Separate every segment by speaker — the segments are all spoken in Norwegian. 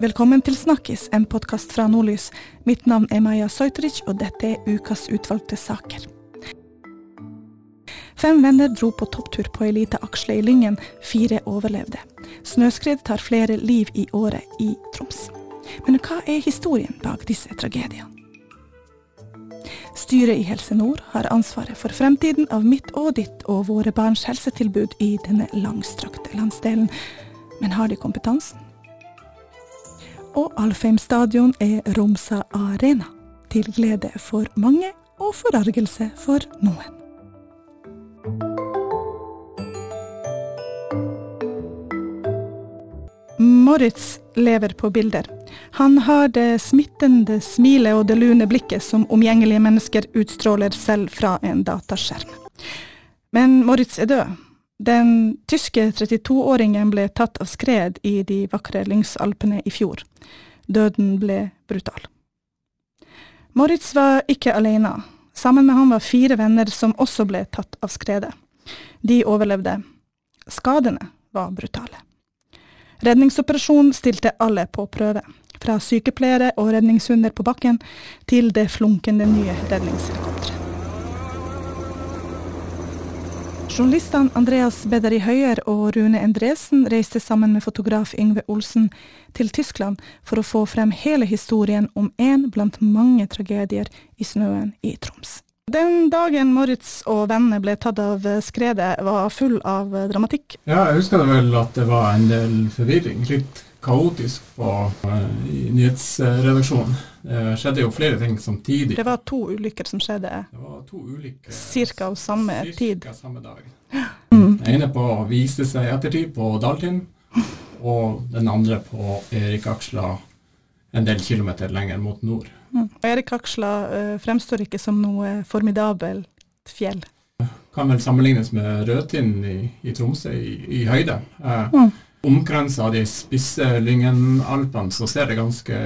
Speaker 1: Velkommen til Snakkis, en podkast fra Nordlys. Mitt navn er Maja Sojtric, og dette er ukas utvalgte saker. Fem venner dro på topptur på ei lita aksle i Lyngen. Fire overlevde. Snøskred tar flere liv i året i Troms. Men hva er historien bak disse tragediene? Styret i Helse Nord har ansvaret for fremtiden av mitt og ditt og våre barns helsetilbud i denne langstrakte landsdelen. Men har de kompetansen? Og Alfheim stadion er Romsa Arena. Til glede for mange og forargelse for noen. Moritz lever på bilder. Han har det smittende smilet og det lune blikket som omgjengelige mennesker utstråler selv fra en dataskjerm. Men Moritz er død. Den tyske 32-åringen ble tatt av skred i de vakre Lyngsalpene i fjor. Døden ble brutal. Moritz var ikke alene. Sammen med ham var fire venner som også ble tatt av skredet. De overlevde. Skadene var brutale. Redningsoperasjonen stilte alle på prøve. Fra sykepleiere og redningshunder på bakken til det flunkende nye redningshelikopteret. Journalistene Andreas Bedari Høyer og Rune Endresen reiste sammen med fotograf Yngve Olsen til Tyskland for å få frem hele historien om én blant mange tragedier i snøen i Troms. Den dagen Moritz og vennene ble tatt av skredet, var full av dramatikk.
Speaker 2: Ja, jeg husker vel at det var en del forvirring. Litt kaotisk på nyhetsredaksjonen. Det skjedde jo flere ting samtidig.
Speaker 1: Det var to ulykker som skjedde
Speaker 2: Det var to ulykker.
Speaker 1: Cirka av samme
Speaker 2: cirka
Speaker 1: tid.
Speaker 2: samme dag.
Speaker 1: Mm.
Speaker 2: Den ene på viste seg i ettertid på Daltind, og den andre på Erik Aksla en del kilometer lenger mot nord.
Speaker 1: Mm. Og Erik Aksla eh, fremstår ikke som noe formidabelt fjell.
Speaker 2: Kan vel sammenlignes med Rødtind i, i Tromsø i, i høyde. Eh,
Speaker 1: Mm.
Speaker 2: Omkransa av de spisse Lyngenalpene så ser det ganske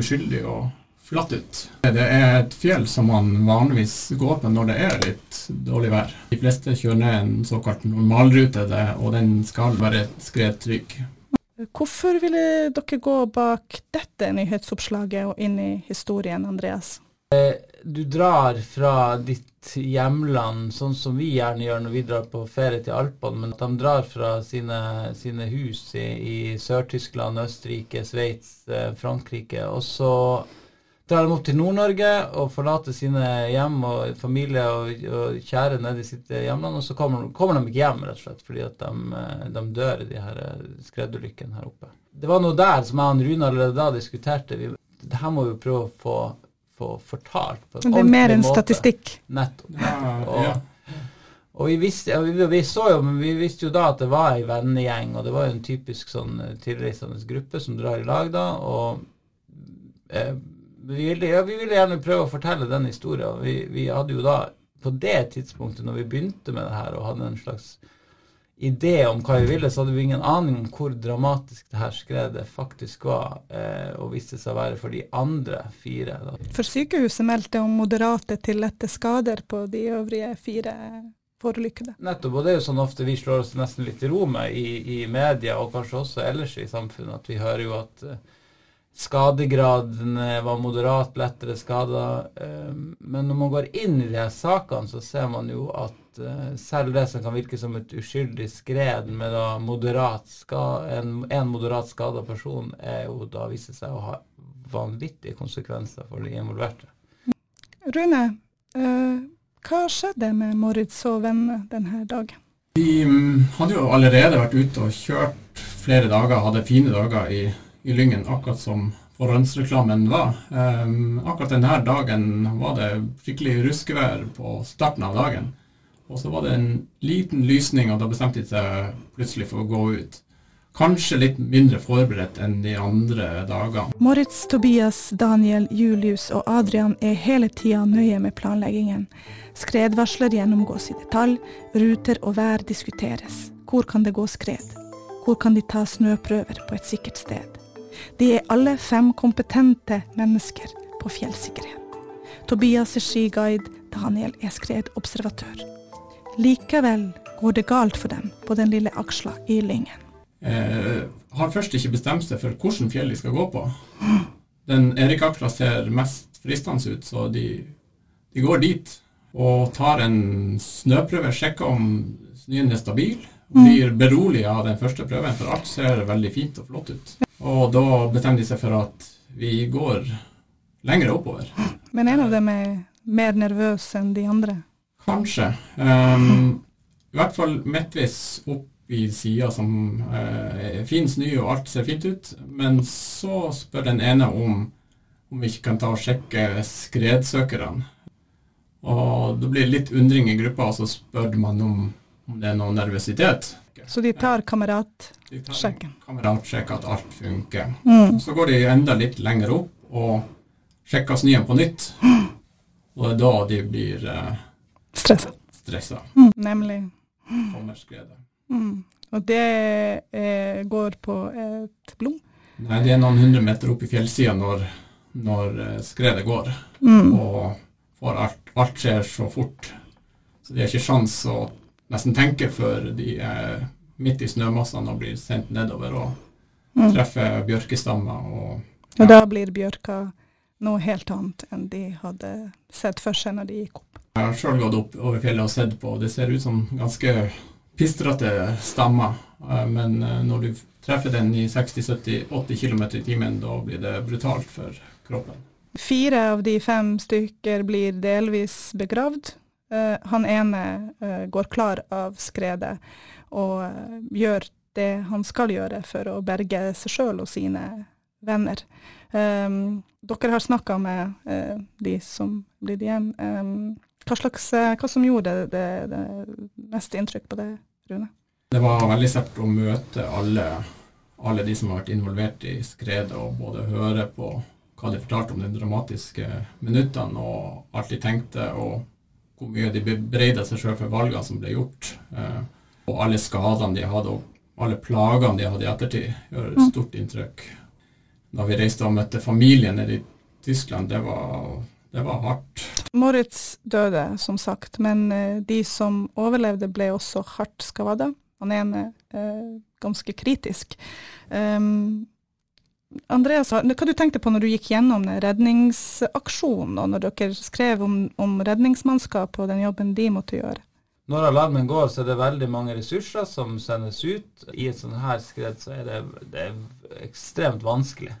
Speaker 2: uskyldig og flatt ut. Det er et fjell som man vanligvis går på når det er litt dårlig vær. De fleste kjører ned en såkalt normalrute, og den skal være skredtrygg.
Speaker 1: Hvorfor ville dere gå bak dette nyhetsoppslaget og inn i historien, Andreas?
Speaker 3: Du drar fra ditt hjemland, sånn som vi gjerne gjør når vi drar på ferie til Alpene, men at de drar fra sine, sine hus i, i Sør-Tyskland, Østerrike, Sveits, eh, Frankrike, og så drar de opp til Nord-Norge og forlater sine hjem og familie og, og kjære nede i sitt hjemland, og så kommer, kommer de ikke hjem, rett og slett, fordi at de, eh, de dør i de her eh, skredulykkene her oppe. Det var noe der som jeg og Rune allerede da diskuterte. Vi, det her må vi prøve å få, få fortalt på en
Speaker 1: Det er mer enn
Speaker 3: måte.
Speaker 1: statistikk.
Speaker 3: Nettopp.
Speaker 2: Ja,
Speaker 3: Og,
Speaker 2: ja.
Speaker 3: og vi visste, ja, vi, vi så jo, men vi visste jo da at det var ei vennegjeng, og det var jo en typisk sånn eh, tilreisende gruppe som drar i lag da, og eh, vi, ville, ja, vi ville gjerne prøve å fortelle den historien. Vi, vi hadde jo da, på det tidspunktet når vi begynte med det her, og hadde en slags idé om hva vi ville, så hadde vi ingen aning om hvor dramatisk det her skredet faktisk var, eh, og viste seg å være for de andre fire. Da.
Speaker 1: For sykehuset meldte om moderate til lette skader på de øvrige fire forulykkede.
Speaker 3: Nettopp, og det er jo sånn ofte vi slår oss nesten litt i ro med i, i media, og kanskje også ellers i samfunnet, at vi hører jo at eh, skadegraden eh, var moderat, lettere skader. eh, men når man går inn i de her sakene, så ser man jo at eh, selv det som kan virke som et uskyldig skred med da moderat ska, en, en moderat skada person, er jo da viser seg å ha vanvittige konsekvenser for de involverte.
Speaker 1: Rune, eh, hva skjedde med Moritz og vennene denne dagen?
Speaker 2: Vi mm, hadde jo allerede vært ute og kjørt flere dager, hadde fine dager i, i Lyngen, akkurat som forhåndsreklamen var. Um, akkurat denne dagen var det skikkelig ruskevær på starten av dagen. Og så var det en liten lysning, og da bestemte de seg plutselig for å gå ut. Kanskje litt mindre forberedt enn de andre dagene.
Speaker 1: Moritz, Tobias, Daniel, Julius og Adrian er hele tida nøye med planleggingen. Skredvarsler gjennomgås i detalj, ruter og vær diskuteres. Hvor kan det gå skred? Hvor kan de ta snøprøver på et sikkert sted? De er alle fem kompetente mennesker på fjellsikkerhet. Tobias er skiguide, Daniel er skredobservatør. Likevel går det galt for dem på den lille Aksla i Lyngen.
Speaker 2: eh, har først ikke bestemt seg for hvilket fjell de skal gå på. Den Erik-aksla ser mest fristende ut, så de, de går dit og tar en snøprøve, sjekker om snøen er stabil, og blir beroliget av den første prøven, for alt ser veldig fint og flott ut. Og da bestemmer de seg for at vi går lenger oppover.
Speaker 1: Men en av dem er mer nervøs enn de andre?
Speaker 2: Kanskje. Um, I hvert fall midtvis opp i sida som uh, er fin snø og alt ser fint ut. Men så spør den ene om, om vi ikke kan ta og sjekke skredsøkerne. Og da blir det litt undring i gruppa, og så spør man om, om det er noe nervøsitet.
Speaker 1: Så de tar
Speaker 2: De tar
Speaker 1: kameratsjekken?
Speaker 2: kameratsjekk at alt funker.
Speaker 1: Mm.
Speaker 2: Så går de enda litt lenger opp og sjekker snøen på nytt. Og det er da de blir uh,
Speaker 1: Stressa.
Speaker 2: stressa.
Speaker 1: Mm. Nemlig.
Speaker 2: Kommer skredet.
Speaker 1: Mm. Og det eh, går på et blom?
Speaker 2: Nei, det er noen hundre meter opp i fjellsida når, når eh, skredet går.
Speaker 1: Mm.
Speaker 2: Og alt, alt skjer så fort. Så de har ikke sjans å nesten tenke før de er midt i snømassene og blir sendt nedover og
Speaker 1: Mm.
Speaker 2: treffer bjørkestammer. Og
Speaker 1: Og da blir bjørka noe helt annet enn de hadde sett for seg når de gikk opp.
Speaker 2: Jeg har sjøl gått opp over fjellet og sett på, og det ser ut som ganske pistrete stammer. Eh, Men eh, når du treffer den i 60-70-80 km i timen, da blir det brutalt for kroppen.
Speaker 1: Fire av de fem stykker blir delvis begravd. Eh, han ene går klar av skredet og gjør det han skal gjøre for å berge seg sjøl og sine venner. Dere har snakka med de som blir igjen. Hva, slags, eh, hva som gjorde det, det, det meste inntrykk på det, Rune?
Speaker 2: Det var veldig sterkt å møte alle, alle de som har vært involvert i skredet, og både høre på hva de fortalte om de dramatiske minuttene, og alt de tenkte, og hvor mye de bebreida seg sjøl for valgene som ble gjort, eh, og alle skadene de hadde, og alle plagene de hadde i ettertid, gjør et stort inntrykk. Da vi reiste og møtte familien nede i Tyskland, det var, det var hardt.
Speaker 1: Moritz døde, som sagt, men eh, de som overlevde, ble også hardt skada. Han ene eh, ganske kritisk. Um, Andreas, hva du tenkte på når du gikk gjennom redningsaksjonen, og når dere skrev om, om redningsmannskap og den jobben de måtte gjøre?
Speaker 3: Når alarmen går, så er det veldig mange ressurser som sendes ut. I et sånt her skred så er det, det er ekstremt vanskelig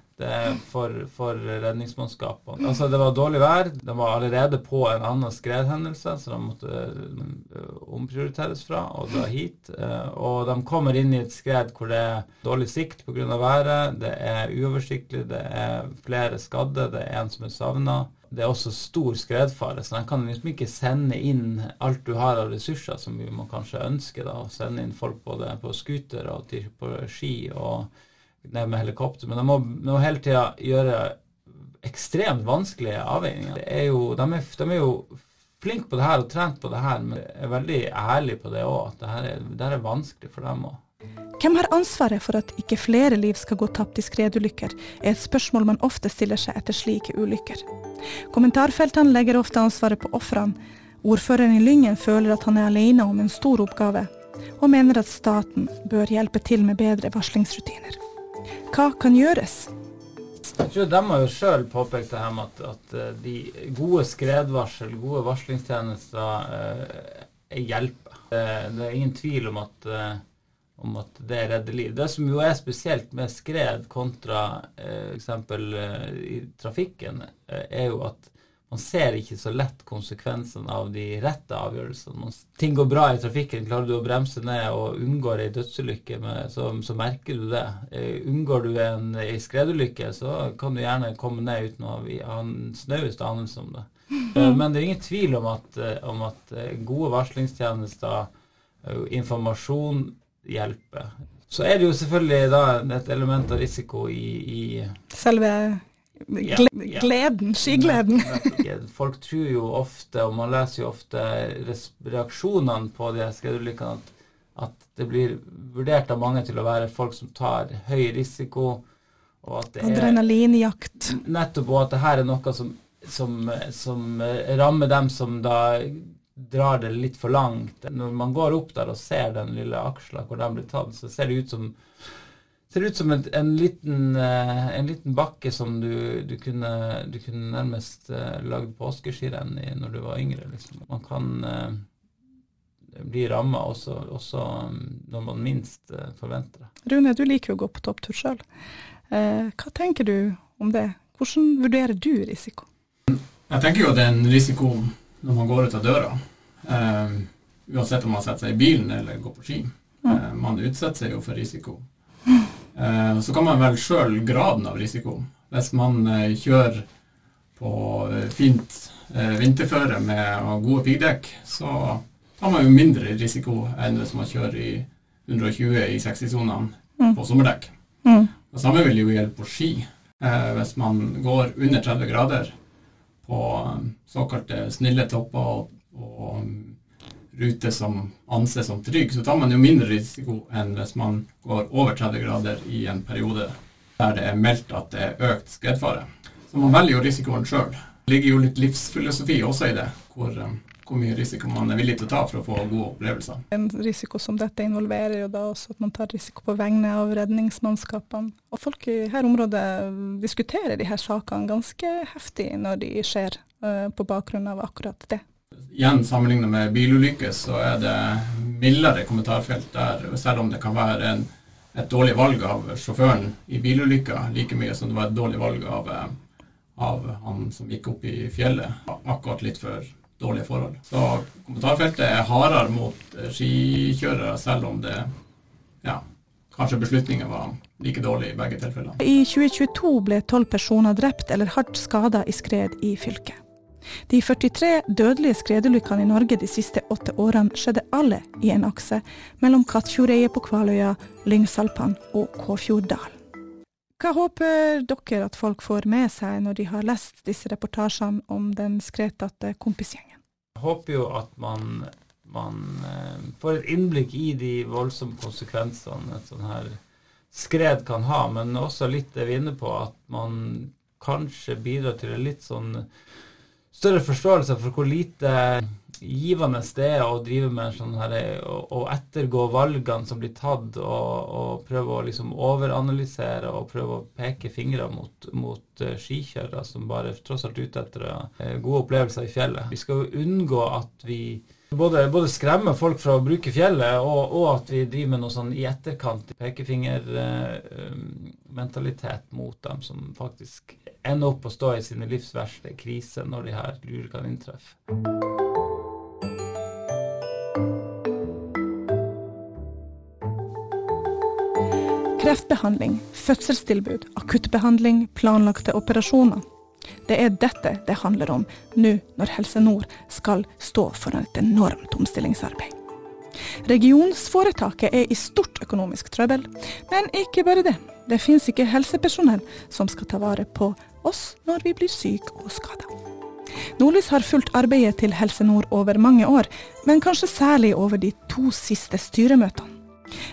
Speaker 3: for, for redningsmannskapene. Altså, det var dårlig vær. De var allerede på en annen skredhendelse, så de måtte øh, omprioriteres fra og dra hit. Eh, Og de kommer inn i et skred hvor det er dårlig sikt pga. været, det er uoversiktlig, det er flere skadde, det er en som er savna. Det er også stor skredfare, så de kan liksom ikke sende inn alt du har av ressurser, som må kanskje ønske. da, Sende inn folk både på scooter og på ski og ned med helikopter. Men de må, de må hele tida gjøre ekstremt vanskelige avveininger. Er jo, de, er, de er jo flinke på det her og trent på det her, men er veldig ærlige på det òg, at det her, er, det her er vanskelig for dem òg.
Speaker 1: Hvem har ansvaret for at ikke flere liv skal gå tapt i skredulykker, er et spørsmål man ofte stiller seg etter slike ulykker. Kommentarfeltene legger ofte ansvaret på ofrene. Ordføreren i Lyngen føler at han er alene om en stor oppgave, og mener at staten bør hjelpe til med bedre varslingsrutiner. Hva kan gjøres?
Speaker 3: Jeg tror De har jo sjøl påpekt det her med at, at eh, de gode skredvarsel, gode varslingstjenester, eh, hjelper. Det, det er ingen tvil om at, eh, om at det redder liv. Det som jo er spesielt med skred kontra eh, eksempel Eh, i trafikken, eh, er jo at man ser ikke så lett konsekvensene av de rette avgjørelsene. Ting går bra i trafikken, klarer du å bremse ned og unngår ei dødsulykke, med, så, så, merker du det. Eh, unngår du en ei skredulykke, så kan du gjerne komme ned uten å ha en snaueste anelse om det. Men det er ingen tvil om at, om at gode varslingstjenester, informasjon, hjelper. Så er det jo selvfølgelig da et element av risiko i, i
Speaker 1: Selve
Speaker 3: Ja, ja.
Speaker 1: gleden, skigleden.
Speaker 3: Folk tror jo ofte, og man leser jo ofte reaksjonene på de skredulykkene, at, at det blir vurdert av mange til å være folk som tar høy risiko, og at det er
Speaker 1: Adrenalinjakt.
Speaker 3: nettopp og at det her er noe som, som, som rammer dem som da drar det litt for langt. Når man går opp der og ser den lille aksla hvor den blir tatt, så ser det ut som ser ut som en, en, liten, uh, en liten, bakke som du, du, kunne, du kunne, nærmest uh, lagd påskeskirenn i når du var yngre. Liksom. Man kan uh, bli ramma også, også um, når man minst forventer det.
Speaker 1: Rune, du liker jo å gå på topptur sjøl. hva tenker du om det? Hvordan vurderer du risiko?
Speaker 2: Jeg tenker jo det er en risiko når man går ut av døra. Uansett om man setter seg i bilen eller går på ski. man utsetter seg jo for risiko. Eh, så kan man vel sjøl graden av risiko. Hvis man eh, kjører på eh, fint vinterføre med gode piggdekk, så tar man jo mindre risiko enn hvis man kjører i 120 i 60-sonene mm. på sommerdekk. Mm. Det samme vil jo gjelde på ski. hvis man går under 30 grader på såkalte snille topper og, og rute som anses som trygg, så tar man jo mindre risiko enn hvis man går over 30 grader i en periode der det er meldt at det er økt skredfare. Så man velger jo risikoen sjøl. Det ligger jo litt livsfilosofi også i det, hvor, um, hvor, mye risiko man er villig til å ta for å få gode opplevelser.
Speaker 1: En risiko som dette involverer jo da også at man tar risiko på vegne av redningsmannskapene. Og folk i her området diskuterer de her sakene ganske heftig når de skjer, uh, på bakgrunn av akkurat det
Speaker 2: igjen sammenlignet med bilulykker, så er det mildere kommentarfelt der, selv om det kan være en, et dårlig valg av sjåføren i bilulykka, like mye som det var et dårlig valg av, eh, av han som gikk opp i fjellet, akkurat litt før dårlige forhold. Så kommentarfeltet er hardere mot eh, skikjørere, selv om det ja, kanskje beslutningen var like dårlig i begge tilfellene.
Speaker 1: I 2022 ble tolv personer drept eller hardt skada i skred i fylket. De 43 dødelige skredulykkene i Norge de siste åtte årene skjedde alle i en akse mellom Kattfjordeidet på Kvaløya, Lyngsalpene og Kåfjorddal. Hva håper dere at folk får med seg når de har lest disse reportasjene om den skredtatte kompisgjengen?
Speaker 3: Jeg håper jo at man, man eh, får et innblikk i de voldsomme konsekvensene et sånn her skred kan ha, men også litt det vi er inne på, at man kanskje bidrar til en litt sånn større forståelse for hvor lite givende det er å drive med sånn her, å, ettergå valgene som blir tatt, og, og prøve å liksom overanalysere og prøve å peke fingre mot, mot uh, skikjørere som bare tross alt ute etter uh, gode opplevelser i fjellet. Vi skal jo unngå at vi både, både skremmer folk fra å bruke fjellet, og, og, at vi driver med noe sånn i etterkant pekefingermentalitet uh, mot dem som faktisk ender opp å stå i sine livs verste kriser når de her lurer kan inntreffe.
Speaker 1: Kreftbehandling, fødselstilbud, akuttbehandling, planlagte operasjoner. Det er dette det handler om nå når Helse Nord skal stå foran et enormt omstillingsarbeid. Regionsforetaket er i stort økonomisk trøbbel, men ikke bare det. Det finnes ikke helsepersonell som skal ta vare på oss når vi blir syke og skada. Nordlys har fulgt arbeidet til Helse Nord over mange år, men kanskje særlig over de to siste styremøtene.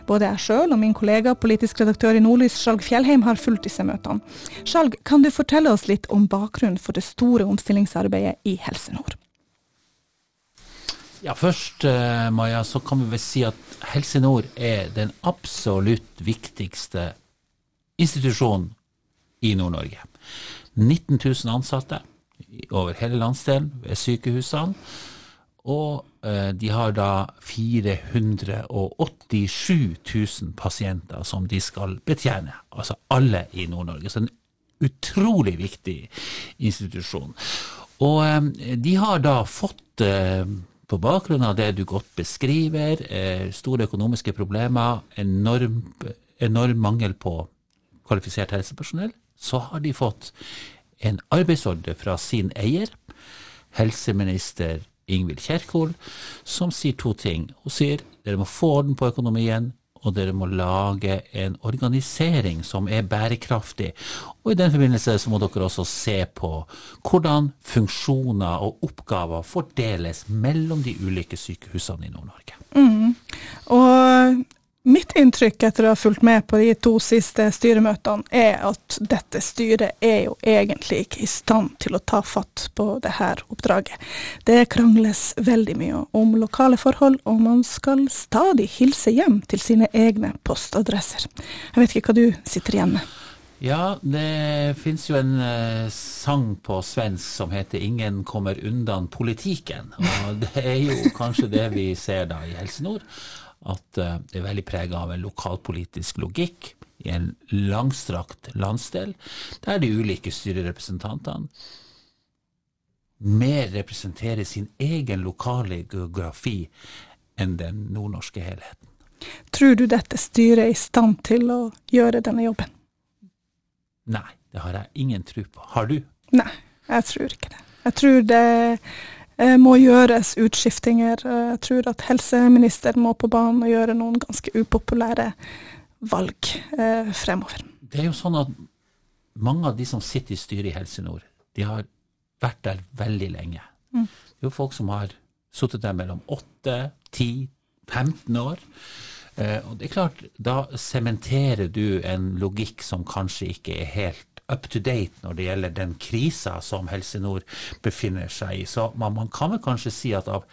Speaker 1: Både jeg sjøl og min kollega politisk redaktør i Nordlys, Skjalg Fjellheim, har fulgt disse møtene. Skjalg, kan du fortelle oss litt om bakgrunnen for det store omstillingsarbeidet i Helse Nord?
Speaker 4: Ja, Først uh, Maja, så kan vi vel si at Helse Nord er den absolutt viktigste institusjonen i Nord-Norge. 19 000 ansatte over hele landsdelen ved sykehusene. Og uh, de har da 487 000 pasienter som de skal betjene. Altså alle i Nord-Norge. Så en utrolig viktig institusjon. Og um, de har da fått uh, på bakgrunn av det du godt beskriver, eh, store økonomiske problemer, enorm, enorm, mangel på kvalifisert helsepersonell, så har de fått en arbeidsordre fra sin eier, helseminister Ingvild Kjerkol, som sier to ting. Hun sier dere må få orden på økonomien, og dere må lage en organisering som er bærekraftig. Og i den forbindelse så må dere også se på hvordan funksjoner og oppgaver fordeles mellom de ulike sykehusene i Nord-Norge.
Speaker 1: Mm. Og Mitt inntrykk etter å ha fulgt med på de to siste styremøtene, er at dette styret er jo egentlig ikke i stand til å ta fatt på det her oppdraget. Det krangles veldig mye om lokale forhold, og man skal stadig hilse hjem til sine egne postadresser. Jeg vet ikke hva du sitter igjen med?
Speaker 4: Ja, det fins jo en eh, sang på svensk som heter 'Ingen kommer undan politikken'. Og det er jo kanskje det vi ser da i Helse Nord. At uh, det er veldig prega av en lokalpolitisk logikk i en langstrakt landsdel, der de ulike styrerepresentantene mer representerer sin egen lokale geografi enn den nordnorske helheten.
Speaker 1: Tror du dette styret er i stand til å gjøre denne jobben?
Speaker 4: Nei, det har jeg ingen tro på. Har du?
Speaker 1: Nei, jeg tror ikke det. Jeg tror det eh, må gjøres utskiftinger. Jeg tror at helseministeren må på banen og gjøre noen ganske upopulære valg eh, fremover.
Speaker 4: Det er jo sånn at mange av de som sitter i styret i Helse Nord, de har vært der veldig lenge. Mm. Det er jo folk som har sittet der mellom 8, 10, 15 år. Eh, og det er klart, Da sementerer du en logikk som kanskje ikke er helt up to date når det gjelder den krisa som Helse Nord befinner seg i. Så man, man kan vel kanskje si at av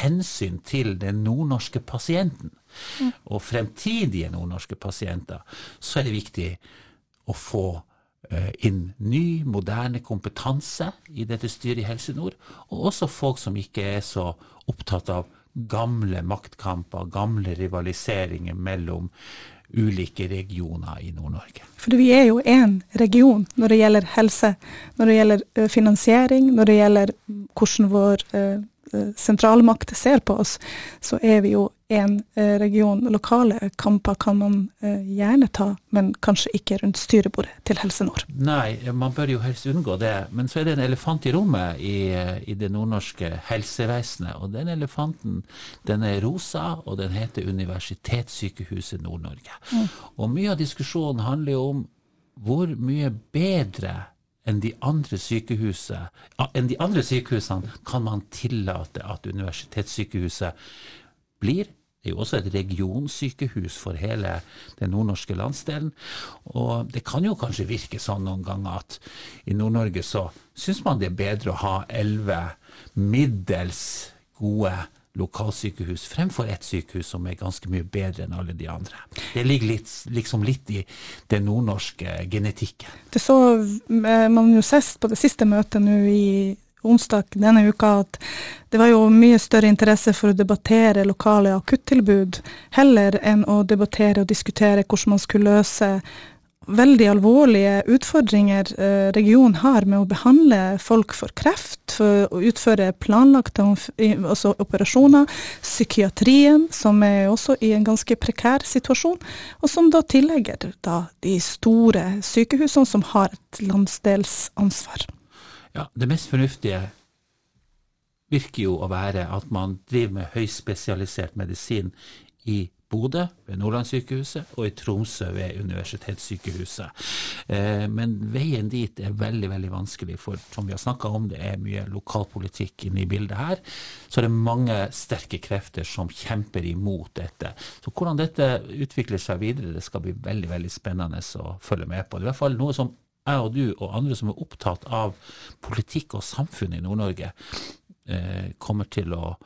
Speaker 4: hensyn til den nordnorske pasienten, mm. og fremtidige nordnorske pasienter, så er det viktig å få uh, inn ny, moderne kompetanse i dette styret i Helse Nord, og også folk som ikke er så opptatt av gamle maktkamper, gamle rivaliseringer mellom ulike regioner i Nord-Norge.
Speaker 1: For vi er jo én region når det gjelder helse, når det gjelder finansiering, når det gjelder hvordan vår sentralmakt ser på oss, så er vi jo en eh, region. Lokale kamper kan man eh, gjerne ta, men kanskje ikke rundt styrebordet til Helse Nord.
Speaker 4: Nei, man bør jo helst unngå det. Men så er det en elefant i rommet i, i det nordnorske helsevesenet. Og den elefanten den er rosa, og den heter Universitetssykehuset Nord-Norge. Mm. Og mye av diskusjonen handler jo om hvor mye bedre enn de andre enn de andre sykehusene kan man tillate at universitetssykehuset blir. Det er jo også et regionsykehus for hele den nordnorske landsdelen. Og det kan jo kanskje virke sånn noen ganger at i Nord-Norge så syns man det er bedre å ha elleve middels gode lokalsykehus fremfor ett sykehus som er ganske mye bedre enn alle de andre. Det ligger litt, liksom litt i den nordnorske genetikken.
Speaker 1: Det så eh, man jo sist på det siste møtet nå i onsdag denne uka at det var jo mye større interesse for å debattere lokale akuttilbud, heller enn å debattere og diskutere hvordan man skulle løse veldig alvorlige utfordringer eh, regionen har med å behandle folk for kreft, for å utføre planlagte altså operasjoner, psykiatrien, som er også i en ganske prekær situasjon, og som da tillegger da de store sykehusene som har et landsdelsansvar.
Speaker 4: Ja, Det mest fornuftige virker jo å være at man driver med høyspesialisert medisin i Bodø ved Nordlandssykehuset og i Tromsø ved Universitetssykehuset. Eh, men veien dit er veldig veldig vanskelig, for som vi har snakka om, det er mye lokalpolitikk inne i bildet her. Så det er mange sterke krefter som kjemper imot dette. Så hvordan dette utvikler seg videre, det skal bli veldig veldig spennende å følge med på. Det er i hvert fall noe som jeg og du og andre som er opptatt av politikk og samfunn i Nord-Norge, eh, kommer til å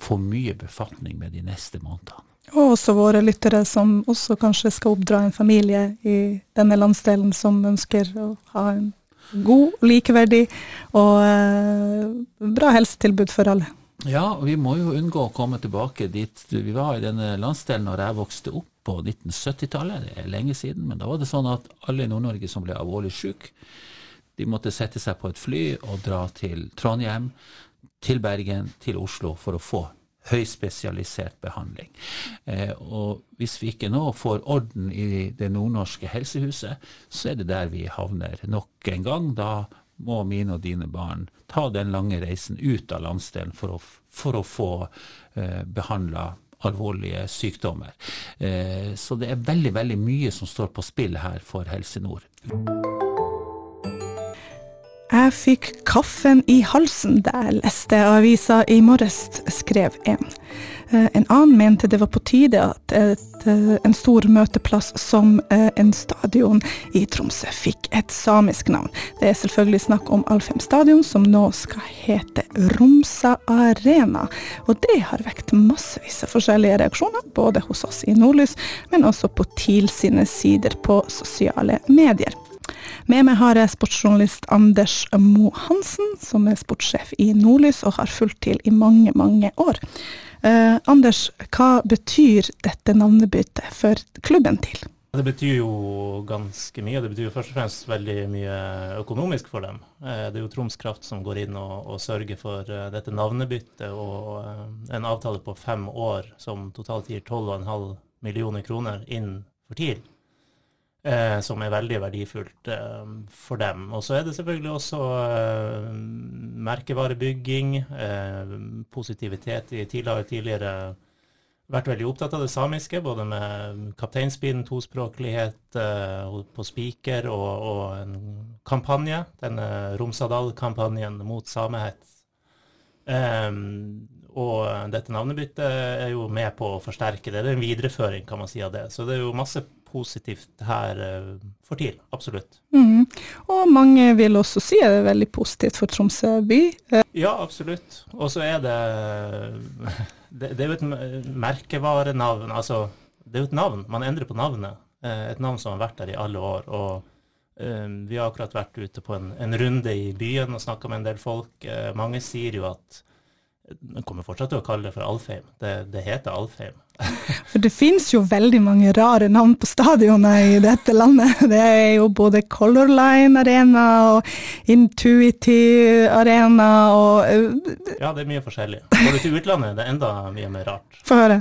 Speaker 4: få mye befatning med de neste månedene.
Speaker 1: Og også våre lyttere som også kanskje skal oppdra en familie i denne landsdelen som ønsker å ha en god, likeverdig og eh, bra helsetilbud for alle.
Speaker 4: Ja, og vi må jo unngå å komme tilbake dit vi var i denne landsdelen når jeg vokste opp på 1970-tallet. Det er lenge siden, men da var det sånn at alle i Nord-Norge som ble alvorlig syke, de måtte sette seg på et fly og dra til Trondheim, til Bergen, til Oslo for å få høyspesialisert behandling. Eh, og hvis vi ikke nå får orden i det nordnorske helsehuset, så er det der vi havner nok en gang. Da må mine og dine barn ta den lange reisen ut av landsdelen for å, for å få eh, behandla alvorlige sykdommer. Eh, så det er veldig, veldig mye som står på spill her for Helse Nord.
Speaker 1: Jeg fikk kaffen i halsen da jeg leste avisa i morges, skrev en. Eh, en annen mente det var på tide at et, eh, en stor møteplass som eh, en stadion i Tromsø fikk et samisk navn. Det er selvfølgelig snakk om Alfheim stadion, som nå skal hete Romsa Arena. Og det har vekt massevis av forskjellige reaksjoner, både hos oss i Nordlys, men også på TIL sine sider på sosiale medier. Med meg har jeg sportsjournalist Anders Mo Hansen, som er sportssjef i Nordlys og har fulgt til i mange, mange år. Eh, Anders, hva betyr dette navnebyttet for klubben TIL?
Speaker 5: Det betyr jo ganske mye. Det betyr jo først og fremst veldig mye økonomisk for dem. Eh, det er jo Troms Kraft som går inn og, og sørger for eh, dette navnebyttet og en avtale på fem år som totalt gir 12,5 millioner kroner inn for TIL eh, som er veldig verdifullt eh, for dem. Og så er det selvfølgelig også eh, merkevarebygging, eh, positivitet. I tidligere, tidligere vært veldig opptatt av det samiske, både med kapteinspinn, tospråklighet eh, på spiker og, og, en kampanje, denne Romsadal-kampanjen mot samehets. Um, og dette navnebyttet er jo med på å forsterke det. Det er en videreføring, kan man si, av det. Så det er jo masse positivt her uh, for tiden. Absolutt.
Speaker 1: Mm. Og mange vil også si det er veldig positivt for Tromsø by.
Speaker 5: Ja, absolutt. Og så er det, det Det er jo et merkevarenavn. Altså, det er jo et navn. Man endrer på navnet. Eh, et navn som har vært der i alle år. og vi har akkurat vært ute på en, en runde i byen og snakka med en del folk. Mange sier jo at man kommer fortsatt til å kalle det for Alfheim. Det, det heter Alfheim.
Speaker 1: For det finnes jo veldig mange rare navn på stadioner i dette landet. Det er jo både Color Line Arena og Intuitive Arena og
Speaker 5: eh, Ja, det er mye forskjellig. Går du til utlandet, det er enda mye mer rart.
Speaker 1: Få høre.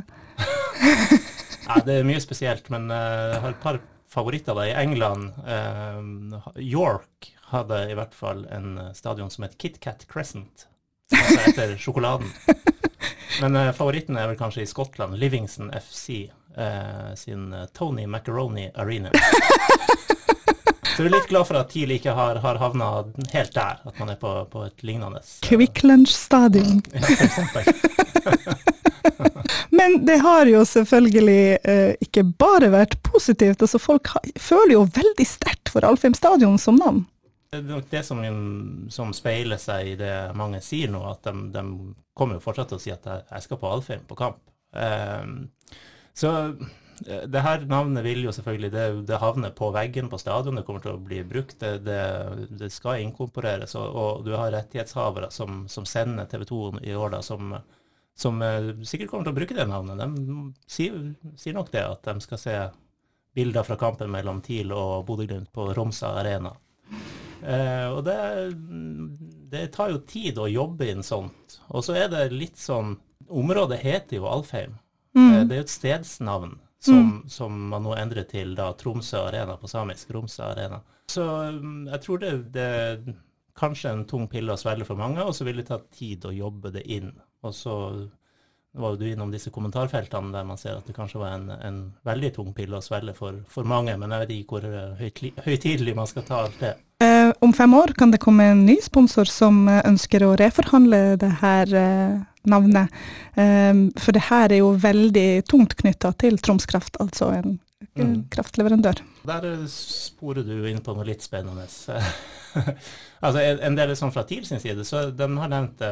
Speaker 5: ja, det er mye spesielt, men uh, jeg har et par favoritter. der. I England, uh, York hadde i hvert fall en stadion som het KitKat Crescent heter sjokoladen. Men uh, favoritten er vel kanskje i Skottland, Livingston FC uh, sin uh, Tony Macaroni Arena. Så vi er litt glad for at TIL ikke har, har havna helt der, at man er på, på et lignende
Speaker 1: Quick Lunch Stadion.
Speaker 5: Ja, for eksempel.
Speaker 1: Men det har jo selvfølgelig eh, ikke bare vært positivt. altså Folk har, føler jo veldig sterkt for Alfheim stadion som navn.
Speaker 5: Det er nok det som, som, speiler seg i det mange sier nå, at de, de kommer jo fortsatt til å si at jeg skal på Alfheim på kamp. Eh, så eh, det her navnet vil jo selvfølgelig det, det, havner på veggen på stadion, det kommer til å bli brukt. Det, det, det skal inkorporeres, og, og, du har rettighetshavere som, som sender TV 2 i år da, som, som uh, sikkert kommer til å bruke det navnet. De sier, sier, nok det, at de skal se bilder fra kampen mellom TIL og Bodø-Glimt på Romsa Arena. Eh, og det, det, tar jo tid å jobbe inn sånt. Og så er det litt sånn Området heter jo Alfheim. Mm. Eh, det er jo et stedsnavn som, mm. som, man nå endrer til da Tromsø Arena på samisk. Romsø Arena. Så mm, jeg tror det, det er kanskje en tung pille å svelge for mange, og så vil det ta tid å jobbe det inn. Og så var jo du innom disse kommentarfeltene der man ser at det kanskje var en, en veldig tung pille å svelge for, for, mange, men jeg vet ikke hvor høytidelig man skal ta alt det.
Speaker 1: Om fem år kan det komme en ny sponsor som eh, ønsker å reforhandle det her eh, navnet. Eh, for det her er jo veldig tungt knytta til Troms Kraft, altså en mm. kraftleverandør.
Speaker 5: Der eh, sporer du inn på noe litt spennende. altså En del sånn fra TIL sin side, så de har nevnt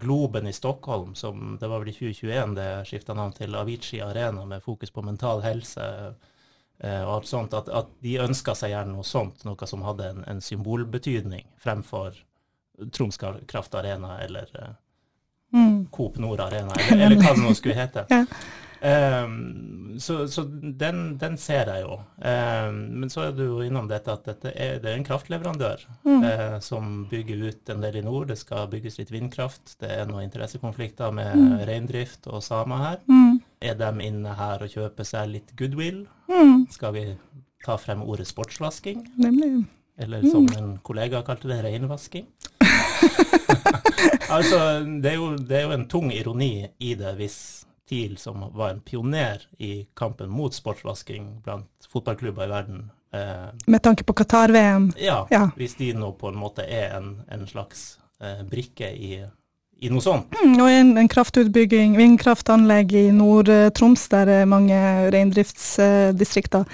Speaker 5: Globen i Stockholm, som det var vel i 2021 det skifta navn til Avicii Arena, med fokus på mental helse og alt sånt, at, at de ønska seg gjerne noe sånt, noe som hadde en, en symbolbetydning, fremfor Troms Kraft Arena eller uh, mm. Coop Nord Arena, eller, eller hva det nå skulle hete. ja. Um, så, så den, den, ser jeg jo. Um, men så er du jo innom dette at dette er, det er en kraftleverandør mm. uh, som bygger ut en del i nord. Det skal bygges litt vindkraft. Det er noen interessekonflikter med mm. reindrift og samer her. Mm. Er de inne her og kjøper seg litt goodwill? Mm. Skal vi ta frem ordet sportsvasking?
Speaker 1: Nemlig.
Speaker 5: Eller som mm. en kollega kalte det, reinvasking? altså, det er, jo, det er jo en tung ironi i det hvis TIL, som var en pioner i kampen mot sportsvasking blant fotballklubber i verden, Eh,
Speaker 1: Med tanke på Qatar-VM.
Speaker 5: ja,
Speaker 1: Ja.
Speaker 5: hvis de nå på en måte er en, en slags eh, brikke i, i noe sånt.
Speaker 1: Mm, Og en, en kraftutbygging, vindkraftanlegg i Nord-Troms, der er mange reindriftsdistrikter,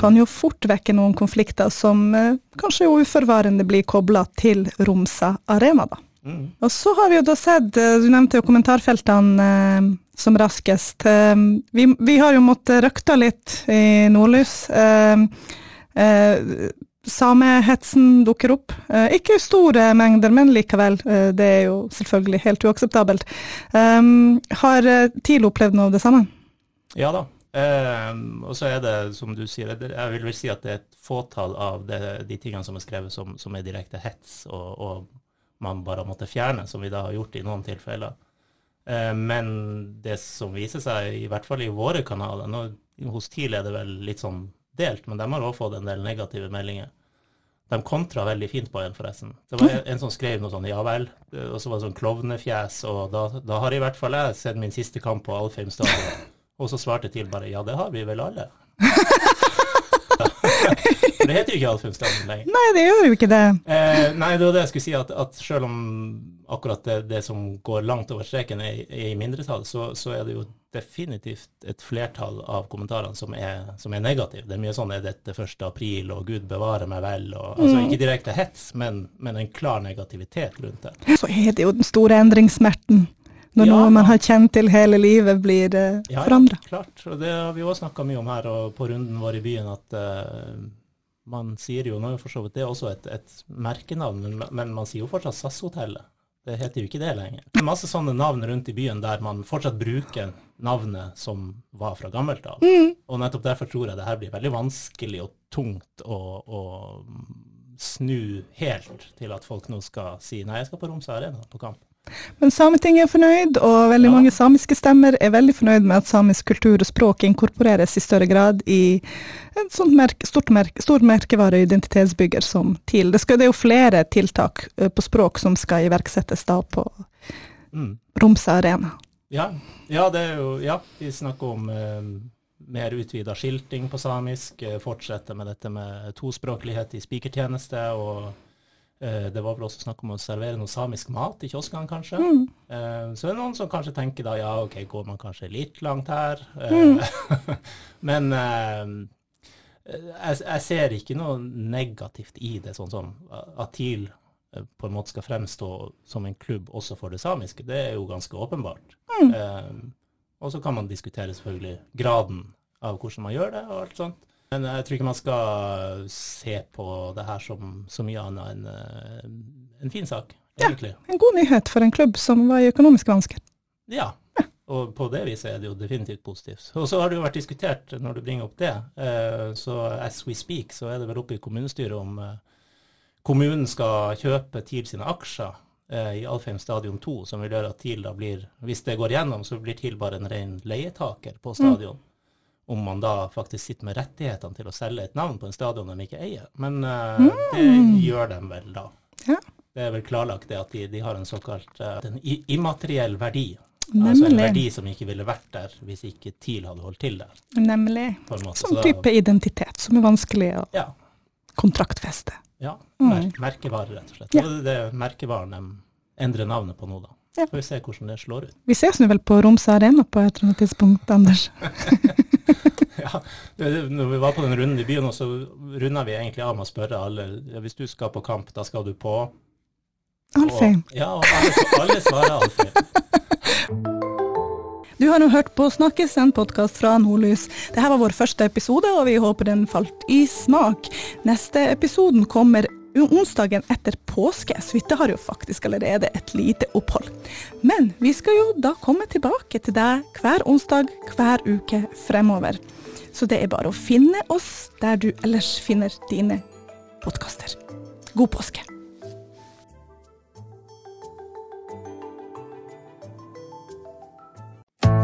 Speaker 1: kan jo fort vekke noen konflikter som eh, kanskje uforvarende blir kobla til Romsa Arena, da.
Speaker 5: Mm.
Speaker 1: Og så har vi jo da sett, eh, du nevnte jo kommentarfeltene eh, som raskest. Eh, vi, vi har jo måttet røkta litt i Nordlys. Eh, eh, Samehetsen dukker opp. Eh, ikke store mengder, men likevel. Eh, det er jo selvfølgelig helt uakseptabelt. Um, har eh, TIL opplevd noe av det samme?
Speaker 5: Ja da. Eh, og så er det, som du sier, jeg vil vel si at det er et fåtall av det, de tingene som er skrevet som, som er direkte hets, og, og man bare måtte fjerne, som vi da har gjort i noen tilfeller. Eh, men det som viser seg, i hvert fall i våre kanaler nå, Hos TIL er det vel litt sånn delt, men de har også fått en del negative meldinger. De kontra veldig fint på en, forresten. Det var en, som skrev noe sånn 'ja vel', og så var det sånn klovnefjes, og da, da har i hvert fall jeg sett min siste kamp på Alfheim stadion. Og så svarte til bare 'ja, det har vi vel alle'. Det heter jo ikke Alfheim stadion lenger.
Speaker 1: Nei, det gjør jo ikke det.
Speaker 5: Eh, nei, det var det jeg skulle si, at, at selv om akkurat det, det som går langt over streken er, er i mindretall, så, så er det jo definitivt et flertall av kommentarene som er, som er negative. Det er mye sånn 'er dette 1. april', og 'Gud bevare meg vel', og altså ikke direkte hets, men, men en klar negativitet rundt det.
Speaker 1: Så er det jo den store endringssmerten. Når
Speaker 5: Ja.
Speaker 1: noe man har kjent til hele livet, blir uh,
Speaker 5: Ja,
Speaker 1: forandra.
Speaker 5: ja, klart. Og det har vi også snakka mye om her og på runden vår i byen, at eh, man sier jo, nå for så vidt det er også et, et merkenavn, men, men man sier jo fortsatt SAS-hotellet. Det heter jo ikke det lenger. Det er masse sånne navn rundt i byen der man fortsatt bruker navnet som var fra gammelt av. Og nettopp derfor tror jeg det her blir veldig vanskelig og tungt å, å snu helt til at folk nå skal si nei, jeg skal på Romsø Arena på kamp.
Speaker 1: Men Sametinget er fornøyd, og veldig
Speaker 5: Ja.
Speaker 1: mange samiske stemmer er veldig fornøyd med at samisk kultur og språk inkorporeres i større grad i en sånn merke, stort merke, stor merkevare og identitetsbygger som TIL. Det, skal, det er jo flere tiltak eh, på språk som skal iverksettes da på
Speaker 5: Mm.
Speaker 1: Romsa Arena.
Speaker 5: Ja, ja, det er jo, ja vi snakker om eh, mer utvida skilting på samisk, eh, fortsette med dette med tospråklighet i spikertjeneste, og det var vel også snakk om å servere noe samisk mat i kioskene, kanskje.
Speaker 1: Mm.
Speaker 5: Eh, så det er noen som kanskje tenker da, ja, ok, går man kanskje litt langt her? Mm. men eh, jeg, jeg ser ikke noe negativt i det, sånn som at TIL eh, på en måte skal fremstå som en klubb også for det samiske. Det er jo ganske åpenbart. Mm. og så kan man diskutere selvfølgelig graden av hvordan man gjør det og alt sånt. Men jeg tror ikke man skal se på det her som så mye annet enn eh, en fin sak, egentlig.
Speaker 1: Ja, En god nyhet for en klubb som var i økonomiske vansker.
Speaker 5: Ja. Og på det viset er det jo definitivt positivt. Og så har det jo vært diskutert, når du bringer opp det, eh, så as we speak, så er det vel oppe i kommunestyret om eh, kommunen skal kjøpe TIL sine aksjer i Alfheim stadion 2, som vil gjøre at TIL da blir, hvis det går gjennom, så blir TIL bare en ren leietaker på stadion. Om man da faktisk sitter med rettighetene til å selge et navn på en stadion de ikke eier. Men eh, det gjør de vel da.
Speaker 1: Ja.
Speaker 5: Det er vel klarlagt det at de, de har en såkalt uh, en immateriell verdi. Altså en verdi som ikke ville vært der hvis ikke TIL hadde holdt til der.
Speaker 1: Nemlig.
Speaker 5: Som.
Speaker 1: Type identitet som er vanskelig å
Speaker 5: Ja.
Speaker 1: kontraktfeste.
Speaker 5: ja
Speaker 1: Mm.
Speaker 5: mer, merkevare, rett og slett.
Speaker 1: Ja.
Speaker 5: Det er merkevaren de endrer navnet på nå, da.
Speaker 1: Ja.
Speaker 5: Får vi se hvordan det slår ut.
Speaker 1: Vi ses nå vel på Romsa Arena på et eller annet tidspunkt, Anders.
Speaker 5: ja, det- når vi var på den runden i byen, så runda vi egentlig av med å spørre alle ja, hvis du skal på kamp, da skal du på
Speaker 1: Alfheim.
Speaker 5: Og, ja, og alle, alle svarer Alfheim.
Speaker 1: Du har nå hørt på Snakkes, en podkast fra Nordlys. Dette var vår første episode, og vi håper den falt i smak. Neste episoden kommer onsdagen etter påske, så vi har jo faktisk allerede et lite opphold. Men vi skal jo da komme tilbake til deg hver onsdag hver uke fremover. Så det er bare å finne oss der du ellers finner dine podkaster. God påske.